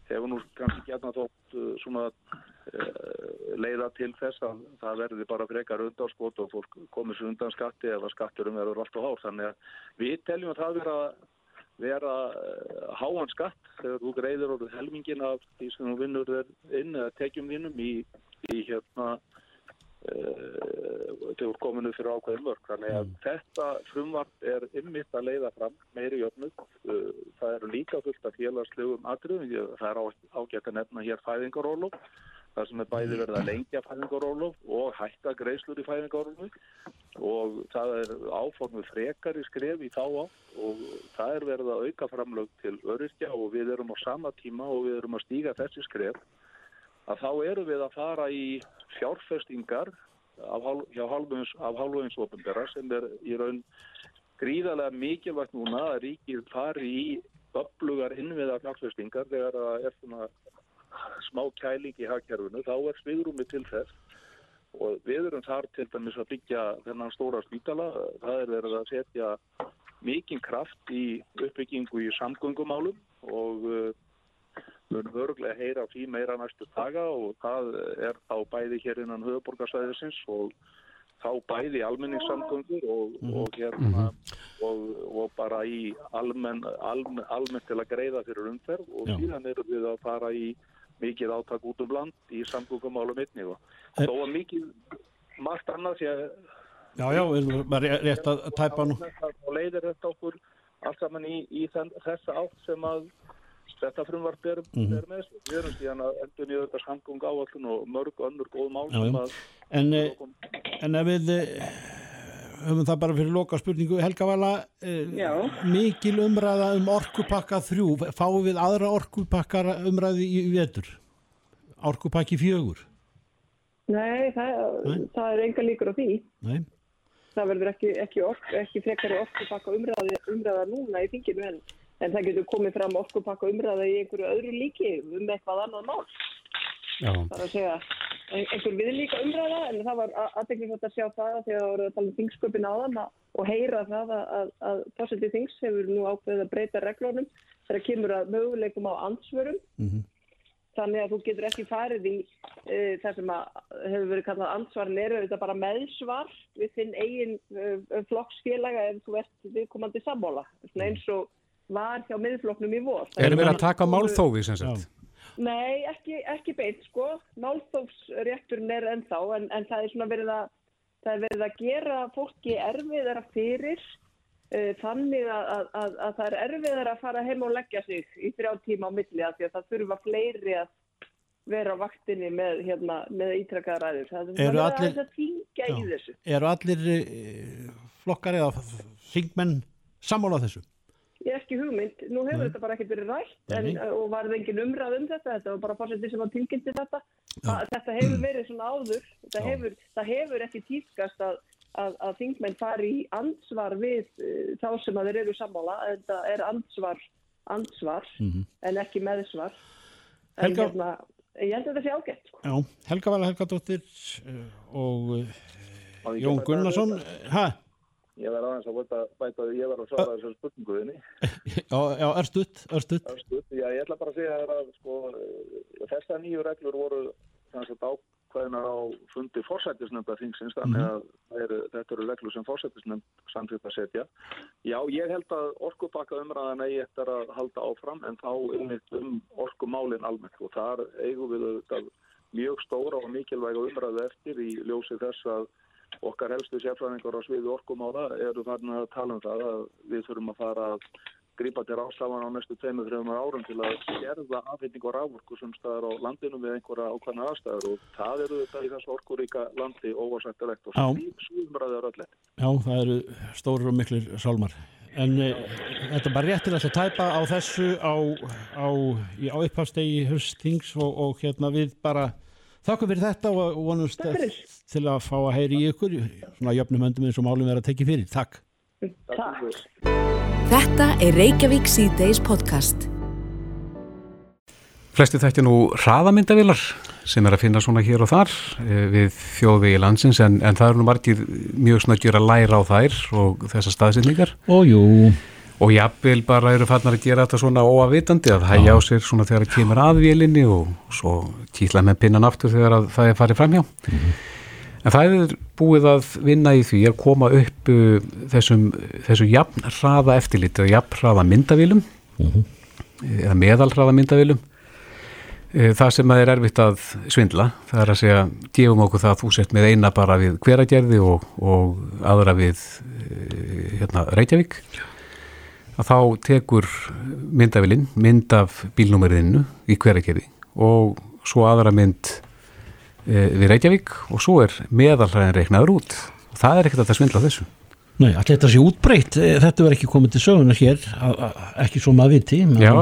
hefur nú kannski gætna þótt uh, svona uh, leiða til þess að það verði bara frekar undanskot og fólk komið sér undan skatti eða skatturum verður alltaf hár. Þannig að við teljum að það vera vera uh, háan skatt þegar þú greiður orðið helmingin af því sem þú vinnur þér inn eða tekjum þínum í, í hérna uh, þegar kominu fyrir ákveðin mörg. Þannig að mm. þetta frumvart er ymmitt að leiða fram meiri jöfnug. Uh, það eru líka fullt af félagslegum atriðum. Það er ágætt að nefna hér fæðingarólof þar sem er bæði verið að lengja fæðingarólof og hætta greislur í fæðingarólof og það er áformið frekar í skref í þá á og það er verið að auka framlög til öryrkja og við erum á sama tíma og við erum að stíga þessi skref. Að þá erum við að fara í fjárfestingar af, af ofinbera sem er í raun gríðarlega mikilvægt núna að ríkið fari í öflugar innviða fjárfestingar þegar það er svona smá kæling í hagkerfunu, þá er svigrúmi til þess. Og við erum þar til dæmis að byggja þennan stóra spítala, það er verið að setja mikinn kraft í uppbyggingu í samgöngumálum og við erum örglega að heyra því meira næstu daga og það er þá bæði hér innan höfuborgarsvæðisins og þá bæði almenningssamgöngur og, mm -hmm. og, hérna, og, og bara í almenn, almenn, almenn til að greiða fyrir umferð. Og síðan erum við að fara í mikið áttak út um land í samgöngumálum einni og þó að mikið margt annað sé að Já, já, erum bara rétt að tæpa nú. Og leiðir þetta okkur allt saman í, í þessa átt sem að þetta frumvart er, mm -hmm. er með. Við erum síðan að endur niður þetta samgung áallun og mörg önnur góð mál já, sem að... En, en ef við höfum það bara fyrir loka spurningu, Helga Vala, eh, mikil umræða um orkupakka þrjú, fáum við aðra orkupakkar umræði í vetur? Orkupakki fjögur? Nei, það, Nei. það er enga líkur á því. Nei það verður ekki, ekki, ork, ekki frekari orkupakka umræða, umræða núna í þinginu en, en það getur komið fram orkupakka umræða í einhverju öðru líki um eitthvað annað mál. Já. Það er að segja einhver viðlíka umræða en það var aðdeklisvægt að sjá það þegar það voru að tala um þingsköpin áðan og heyra það að, að fórsætti þings hefur nú ákveðið að breyta reglónum þegar kemur að möguleikum á ansvörum. Mm -hmm. Þannig að þú getur ekki farið í uh, það sem hefur verið kallað ansvarin er þetta bara meðsvar við þinn eigin uh, flokksfélaga ef þú ert viðkomandi sammála eins og var hjá miðflokknum í vor. Erum við að taka málþófi sem sagt? Nei, ekki, ekki beint sko. Málþófsrétturinn er ennþá en, en það er svona verið að, er verið að gera fólki erfiðara fyrir Eh, þannig að, að, að það er erfiðar að fara heim og leggja sig í þrjá tíma á milli að því að það þurfa fleiri að vera á vaktinni með, hérna, með ítrekkaða ræður. Það er allir, að þingja í þessu. Eru allir uh, flokkar eða þingmenn sammála þessu? Ég er ekki hugmynd. Nú hefur Nei. þetta bara ekkert verið rætt en, og var það engin umræð um þetta. Þetta var bara fórsetið sem var tilkynnti þetta. Það, þetta hefur verið svona áður. Hefur, það hefur ekki týrkast að að, að þingmenn fari í ansvar við uh, þá sem að þeir eru sammála það er ansvar, ansvar mm -hmm. en ekki meðsvar Helga... en hérna, ég held að þetta sé ágætt sko. Já, Helga Vala Helgadóttir uh, og uh, Jón Gunnarsson hæ? Ég verði aðeins að bæta, bæta því ég verði að svara þessar spurninguðinni Já, já, örstuðt Örstuðt, já, ég ætla bara að segja að sko, þessar nýju reglur voru ákvæðinar á fundi fórsættisnefnda þingsins þannig mhm. að er, þetta eru leglu sem fórsættisnefnd samtitt að setja. Já, ég held að orkupakka umræðan eigi eftir að halda áfram en þá einmitt um orkumálin almennt og þar eigum við mjög stóra og mikilvæga umræðu eftir í ljósi þess að okkar helstu sérfræðingar á sviði orkumála eru þarna að tala um það að við þurfum að fara að grípa til rástafan á næstu 2-3 árum til að gerða afhenging og rávorku sem staðar á landinu við einhverja ákvæmna aðstæður og það eru þetta í þessu orkuríka landi óvarsættilegt og svýmræður öllet. Já, það eru stóru og miklir sálmar. En e, þetta er bara réttir að tæpa á þessu á, á, á upphafstegi höstings og, og hérna við bara þakka fyrir þetta og vonumst til að fá að heyri í ykkur svona jöfnum höndum eins og málum er að tekja fyrir. Takk. Takk. Þetta er Reykjavík C-Days podcast. Flesti er nú hraðamyndavilar sem er að finna svona hér og þar eh, við þjóðvegi landsins en, en það eru nú margir mjög snöggjur að læra á þær og þessar staðsynningar. Ójú. Og jafnvel bara eru fannar að gera þetta svona óavitandi að hægja á sér svona þegar það kemur aðvélinni og svo kýtla með pinnan aftur þegar það er farið framhjá. Mm -hmm. En það er búið að vinna í því að koma upp uh, þessum, þessu jafnraða eftirlit eða jafnraða myndavílum mhm. -huh. eða meðalraða myndavílum uh, það sem að er erfitt að svindla það er að segja, gefum okkur það að þú sett með eina bara við hveragerði og, og aðra við uh, hérna, Reykjavík að þá tekur myndavílin mynd af bílnúmeriðinu í hveragerði og svo aðra mynd Eh, við Reykjavík og svo er meðalhæðin reiknaður út. Og það er ekkert að það svindla þessu. Nei, allir þetta sé útbreytt? Eh, þetta verður ekki komið til sögunar hér ekki svo maður viti Já,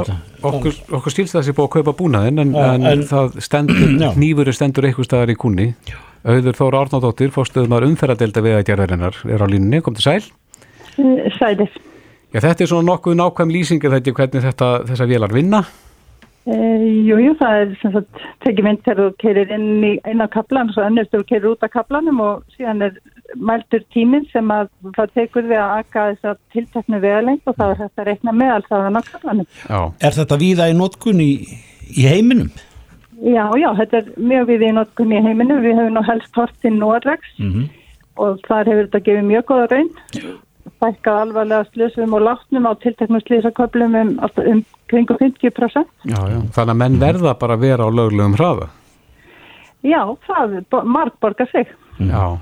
okkur, okkur stílst það sé búið að kaupa búnaðin en, en, en það stendur nýfuri stendur eitthvað staðar í kunni auður Þóra Árnádóttir, fórstöðumar umferðadelda við að gerðarinnar er á línunni, kom til sæl. Sælir Já, þetta er svona nokkuð nákvæm lýsingi þetta hvernig þetta, þessa vélar vinna Jújú, eh, jú, það er sem sagt tekið mynd þegar þú keirir inn í eina kaplan og svo önnur þegar þú keirir út af kaplanum og síðan er mæltur tíminn sem að það tekur við að akka þess að tilteknu vegalengt og það er hægt að reikna með alls að hann á kaplanum. Já. Er þetta víða í notkun í, í heiminum? Já, já, þetta er mjög víða í notkun í heiminum. Við hefum nú helst hort til Norrax mm -hmm. og þar hefur þetta gefið mjög góða raun. Fækkað alvarlega slösum og látnum á tilteknum slísaköflum um, um kringum 50%. Já, já, þannig að menn verða bara að vera á löglegum hraða. Já, það marg borgar sig. Já,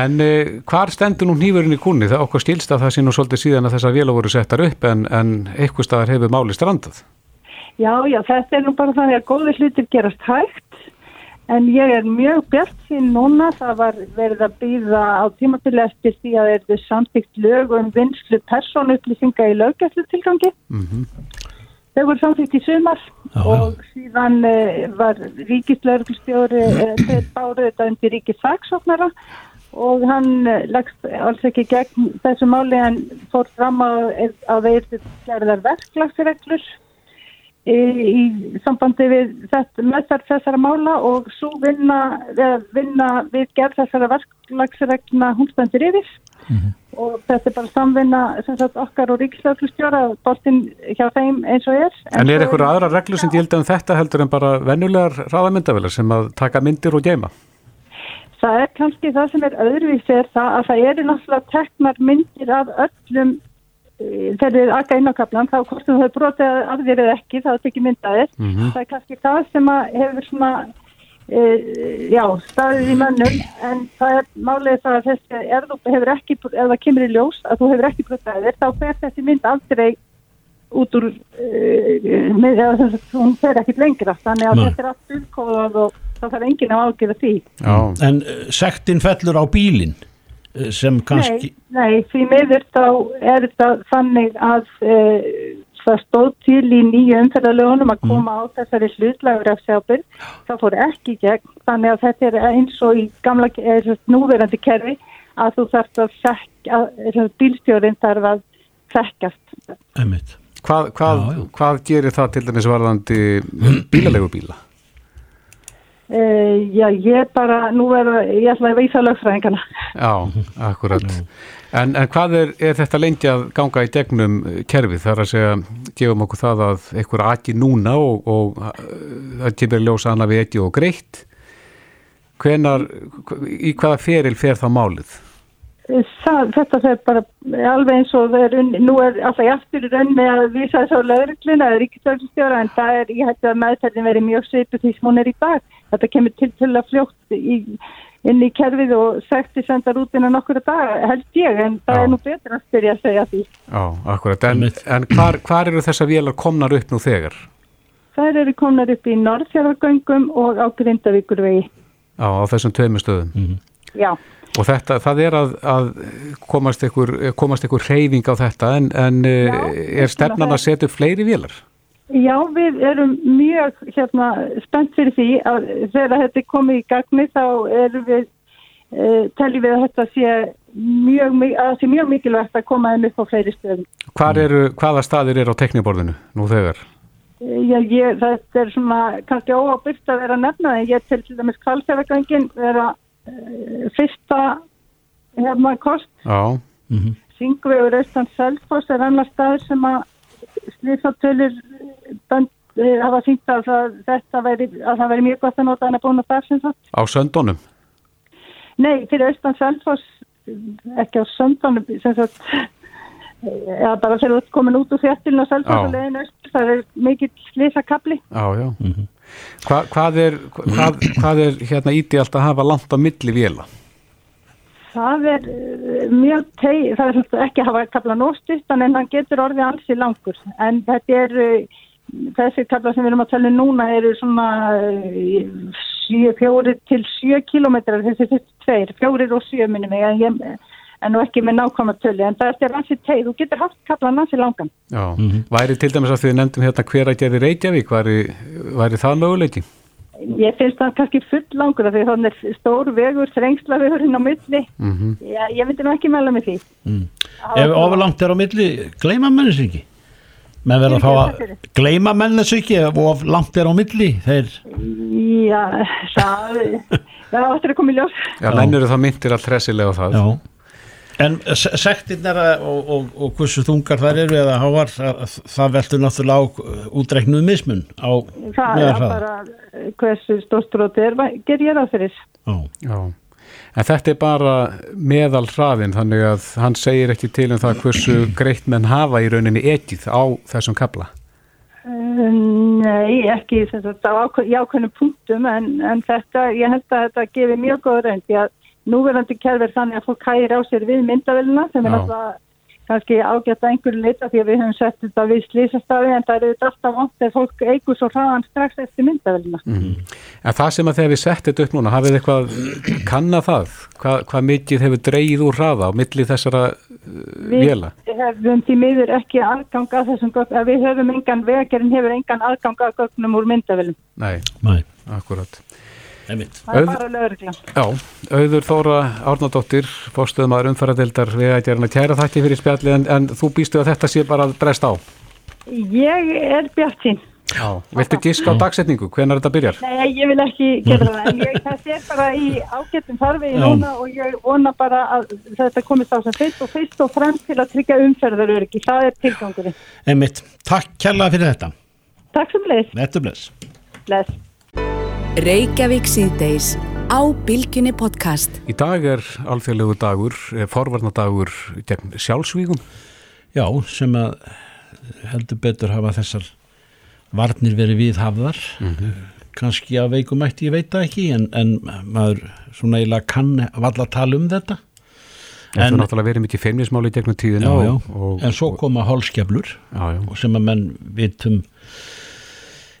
en uh, hvar stendur nú nýfurinn í kunni? Það okkar stílst að það sé nú svolítið síðan að þessar vélar voru settar upp en, en eitthvað staðar hefur máli strandað. Já, já, þetta er nú bara þannig að góði hlutir gerast hægt En ég er mjög bjart sín núna, það var verið að býða á tímafélag eftir því að er samtíkt lög um vinslu persónuupplýsinga í löggæslu tilgangi. Mm -hmm. Þau voru samtíkt í sumar já, og síðan uh, var ríkislauglustjóri, uh, þeir báru þetta undir ríkisfagsóknara og hann uh, lagst alls ekki gegn þessu máli en fór fram að, að þeir gerðar verklagsreglur í sambandi við meðferð þessara mála og svo vinna, vinna við gerð þessara verklagsregna húnstöndir yfir mm -hmm. og þetta er bara samvinna sagt, okkar og ríkislauglustjóra bortinn hjá þeim eins og er En, en er eitthvað aðra reglur sem gildi um þetta heldur en bara vennulegar ráðamyndavilar sem að taka myndir og geima? Það er kannski það sem er öðruvísi er það að það eru náttúrulega teknar myndir af öllum þegar þið akka inn á kaplan þá hvort þú hefur brotið að þér eða ekki þá er þetta ekki myndaðir mm -hmm. það er kannski það sem hefur svona e, já, staðið í mönnum en það er málið það að þessi ef þú hefur ekki, ef það kemur í ljós að þú hefur ekki brotið að þér þá fer þessi mynd aldrei út úr e, með, eða, hún fer ekki lengra þannig að Nei. þetta er allt umkóðað og það þarf enginn að ágjöða því já. En uh, sektin fellur á bílinn sem kannski... Nei, nei því meður þá er þetta þannig að e, það stóð til í nýju umferðalögunum að mm. koma mm. á þessari hlutlagur af sjábyrg, það fór ekki gegn, þannig að þetta er eins og í gamla, er, núverandi kerfi að þú þarfst að sekja, bílstjórin þarf að sekkast. Hvað, hvað, já, já. hvað gerir það til dæmis varðandi bílalegu bíla? Uh, já, ég bara, nú er ég ætla að veisa lögfræðingana. Já, akkurat. En, en hvað er, er þetta lengi að ganga í degnum kerfið? Það er að segja, gefum okkur það að einhver aðgi núna og, og það kemur ljósa annað við ekki og greitt. Hvenar, í hvaða feril fer það málið? Það, þetta er bara alveg eins og er unni, nú er alltaf ég aftur í raun með að vísa þess á lögurkluna eða ríkistöldstjóra en það er, ég hætti að meðferðin verið mjög svipu því sem hún er í dag. Þetta kemur til til að fljótt í, inn í kerfið og sekti sendar út innan okkur að dag, held ég, en það Já. er nú betur að styrja að segja því. Já, akkurat, en, en hvar, hvar eru þessa vélar komnar upp nú þegar? Það eru komnar upp í Norðfjörðargöngum og á Grindavíkurvegi. Já, á þessum tveimu stöðum. Mm -hmm. Já. Og þetta, það er að, að komast ykkur, komast ykkur hreyfing á þetta en, en Já, eh, er stefnan að setja upp fleiri vilar? Já, við erum mjög hérna, spennt fyrir því að þegar þetta er komið í gagni þá erum við, e, teljum við að þetta sé mjög, að sé mjög mikilvægt að koma inn upp á fleiri stöðum. Eru, hvaða staðir er á tekniborðinu nú þegar? Já, ég, þetta er svona kannski óábyrgt að vera nefnað en ég til dæmis kvalsefagangin vera Eh, fyrsta hérna kost mm -hmm. Syngvegur Östan Selfoss er annar stað sem að slíðsáttölir eh, hafa syngt að þetta veri, að það veri mjög gott að nota hana búin að það sem sagt Á söndunum? Nei, fyrir Östan Selfoss ekki á söndunum sem sagt eða bara þegar þú ert komin út úr fjartilin og öst það er mikill slíðsakabli Já, já mm -hmm. Hva, hvað er, hvað, hvað er hérna ídíalt að hafa langt á milli vila? Það er uh, mjög teg, það er ekki að hafa kapla nóstuttan en það getur orðið alls í langur en þetta er uh, þessi kapla sem við erum að tala um núna eru svona uh, fjóri til sjö kilómetrar þessi fyrst tveir, fjórir og sjö minnum ég, ég en nú ekki með nákvæmlega tölu, en það er hansi teið, þú getur haft kaplan hansi langan. Já, mm -hmm. væri til dæmis að því að nefndum hérna hver að gerði Reykjavík, væri, væri það möguleiki? Ég finnst það kannski full langur af því þannig er stór vegur, þrengsla vegur hinn á milli, mm -hmm. Já, ég myndi nú ekki meðla með því. Mm. Ef ofurlangt er á milli, gleima mennis ekki? Menn verður að fá að gleima mennis ekki ef ofurlangt er á milli, þeir... Já, það, það áttur að koma í ljós. Já, mennur það myndir all hressilega á það. Já. En sektirnar og, og, og hversu þungar þar eru eða háar, það veldur náttúrulega á uh, útreiknuð mismun á Það er bara hversu stórstróti er, ger ég það fyrir. Já. Já. En þetta er bara meðal hraðin þannig að hann segir ekki til um það hversu greitt menn hafa í rauninni ekið á þessum kabla. Uh, nei, ekki sagt, á ákveðinu punktum en, en þetta, ég held að þetta gefir mjög góð reynd því að núverandi kerfið þannig að fólk hægir á sér við myndavillina sem er alltaf kannski ágætt að einhverju leita því að við höfum sett þetta við slísastafi en það eru alltaf vant þegar fólk eigur svo hraðan strax eftir myndavelina. Mm -hmm. En það sem að þegar við settum þetta upp núna, hafið þið eitthvað kannað það? Hva, hvað mikið hefur dreyið úr hraða á milli þessara vila? Við hefum því miður ekki aðgang að þessum gögnum, við höfum engan, vegagerinn hefur engan aðgang að gögnum úr myndavelin. Nei, Nei. akkurat. Einmitt. Það er bara lögurgla. Já, auður Þóra Árnardóttir, fórstuðum aður umfæradeildar við að gera kæra þakki fyrir spjalli en, en þú býstu að þetta sé bara að bresta á? Ég er bjart sín. Já, viltu gíska á dagsetningu? Hvenar þetta byrjar? Nei, ég vil ekki gera það, en ég, það sé bara í ágættum farvegi núna og ég vona bara að þetta komist á sem fyrst og fyrst og fremst til að tryggja umferðaröryggi. Það er tilgangurinn. Einmitt. Takk kærlega fyrir þetta. Takk sem leys. Þetta bless. Bless. Reykjavík síðdeis á Bilginni podcast. Í dag er alþjóðlegu dagur, eh, forvarnadagur gegn sjálfsvígum. Já, sem að heldur betur hafa þessar varnir verið viðhafðar. Mm -hmm. Kanski að veikumætti, ég veit það ekki, en, en maður svona eiginlega kann valla að tala um þetta. En það er náttúrulega verið mikið feimnismáli gegnum tíðina. Já, já, og, og, en svo koma hálskeflur sem að menn vitum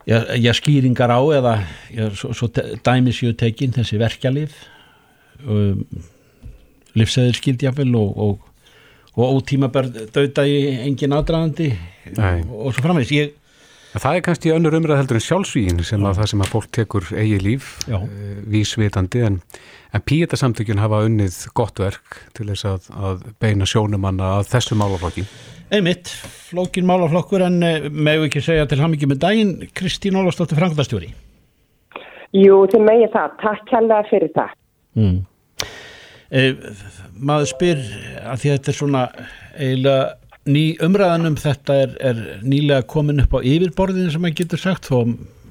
já, já, skýringar á eða já, svo, svo dæmis ég tekin þessi verkjalið um, livsæðir skildjafel og, og, og ótímabær dauta í engin aðdraðandi og svo framvegs ég Það er kannski önnur umræð heldur en sjálfsvígin sem að það sem að fólk tekur eigi líf uh, vísvitandi en, en píetasamtökjun hafa unnið gott verk til þess að, að beina sjónumanna að þessu málaflokki Einmitt, flókin málaflokkur en eh, meðu ekki segja til ham ekki með daginn Kristín Ólafsdóttir Frankværtastjóri Jú, þið megið það Takk hella fyrir það mm. e, Maður spyr að því að þetta er svona eiginlega ný umræðanum þetta er, er nýlega komin upp á yfirborðinu sem maður getur sagt þó,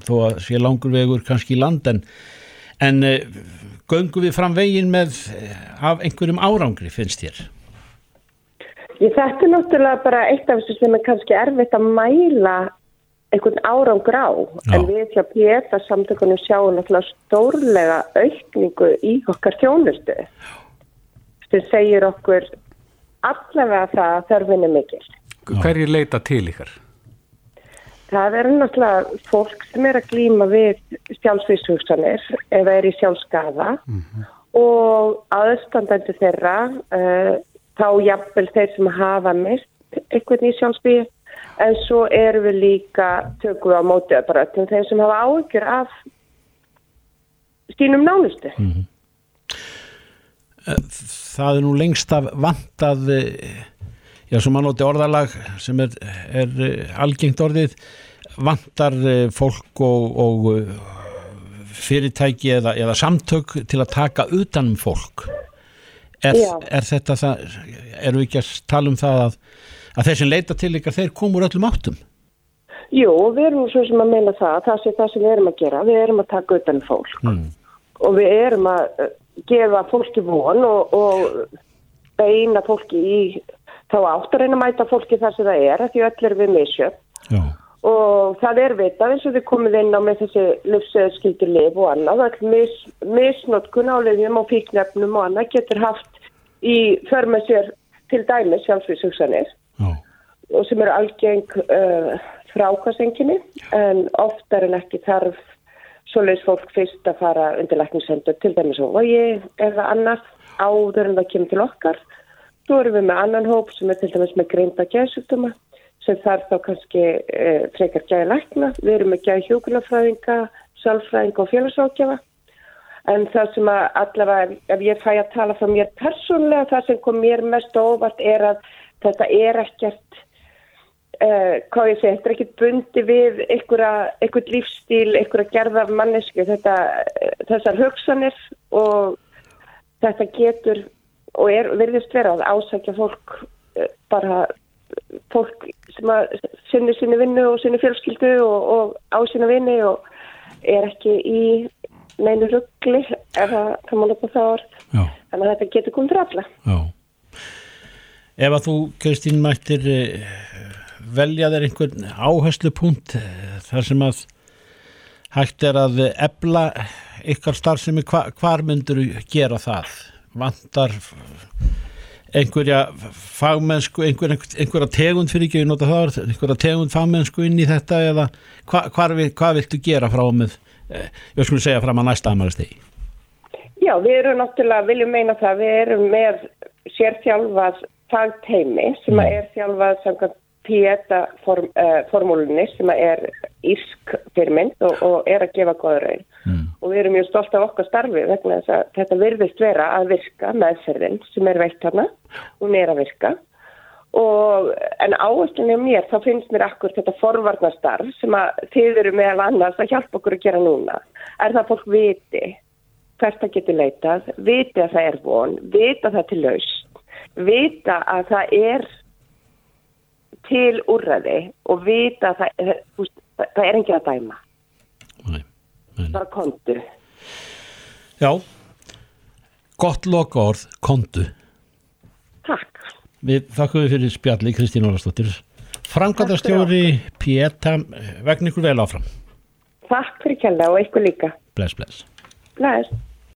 þó að sé langur vegur kannski í land en, en e, göngum við fram vegin með af einhverjum árangri finnst þér? Ég þetta er náttúrulega bara eitt af þessu sem er kannski erfitt að mæla einhvern árangur á Já. en við hjá Pétta samtökunum sjáum náttúrulega stórlega aukningu í okkar þjónustu sem segir okkur allavega það að þörfin er mikil. Hverju leita til ykkar? Það er náttúrulega fólk sem er að glýma við sjálfsvíshugsanir eða er í sjálfskaða mm -hmm. og aðstandandi þeirra uh, þá jafnvel þeir sem hafa mist einhvern í sjálfsbyggi en svo erum við líka tökum við á móti bara til þeir sem hafa áhyggjur af stínum nánustu. Mm -hmm. Það er nú lengst af vantað já, sem mann átti orðalag sem er, er eh, algengt orðið vantar eh, fólk og, og eh, fyrirtæki eða, eða samtök til að taka utanum fólk Er, er þetta það, eru við ekki að tala um það að, að þeir sem leita til ykkar, þeir komur öllum áttum? Jú, við erum svo sem að meina það, það sé það sem við erum að gera, við erum að taka utan fólk mm. og við erum að uh, gefa fólki von og, og beina fólki í þá átt að reyna að mæta fólki þar sem það er, því öll er við misjöf. Og það er vitað eins og þið komið inn á með þessi livsskildur liv og annað all mis, misnótkun á lifjum og fíknefnum og annað getur haft í förma sér til dæmis sjálfsvísugsanir og sem eru algeng uh, frákasenginni en oftar en ekki þarf svoleiðis fólk fyrst að fara undir lækningshendur til dæmis og vogi eða annað áður en það kemur til okkar. Þú erum við með annan hóp sem er til dæmis með greinda gæðsugduma sem þarf þá kannski e, frekar gæði lækna. Við erum með gæði hjókunarfræðinga, sálfræðinga og félagsákjafa. En það sem að allavega, ef ég fæ að tala frá mér persónlega, það sem kom mér mest óvart er að þetta er ekkert, uh, hvað ég segi, þetta er ekkert bundi við einhver lífstíl, einhverja gerðar mannesku, þetta, þessar hugsanir og þetta getur og er, verðist vera að ásækja fólk bara fólk sem að sinni sinni vinnu og sinni fjölskyldu og, og á sinna vinni og er ekki í neinu ruggli ef það, má nota það orð þannig að þetta getur komið fyrir alla Já. Ef að þú, Kristín, mættir eh, velja þér einhvern áherslupunkt eh, þar sem að hægt er að ebla ykkar starfsemi, hva, hvar myndur gera það? Vantar einhverja fagmennsku, einhver, einhverja tegund fyrir ekki, það, einhverja tegund fagmennsku inn í þetta eða hva, vil- hvað viltu gera frá með, eh, ég skulle segja fram að næsta amalistegi? Já, við erum náttúrulega, viljum meina það, við erum með sérþjálfað fagteimi sem að er þjálfað samkvæmt PETA form, uh, formúlunni sem að er írsk fyrirmynd og, og er að gefa góða raun. Mm. Og við erum mjög stolt af okkar starfi vegna þess að þetta virðist vera að virka meðferðin sem er veitt hana og er að virka. Og, en áherslinni á mér, þá finnst mér akkur þetta forvarnastarf sem að þið eru meðal annars að hjálpa okkur að gera núna. Er það að fólk viti hvert það getur leitað, viti að það er von, vita það til laust, vita að það er til úrræði og vita að það, það, það er enginn að dæma. Nei, Bara kontu. Já, gott loka orð, kontu. Takk. Við þakkum við fyrir spjalli Kristín Ólastóttir. Frangatastjóri Pieta, vegna ykkur vel áfram. Takk fyrir kjalla og ykkur líka. Bless, bless. Bless.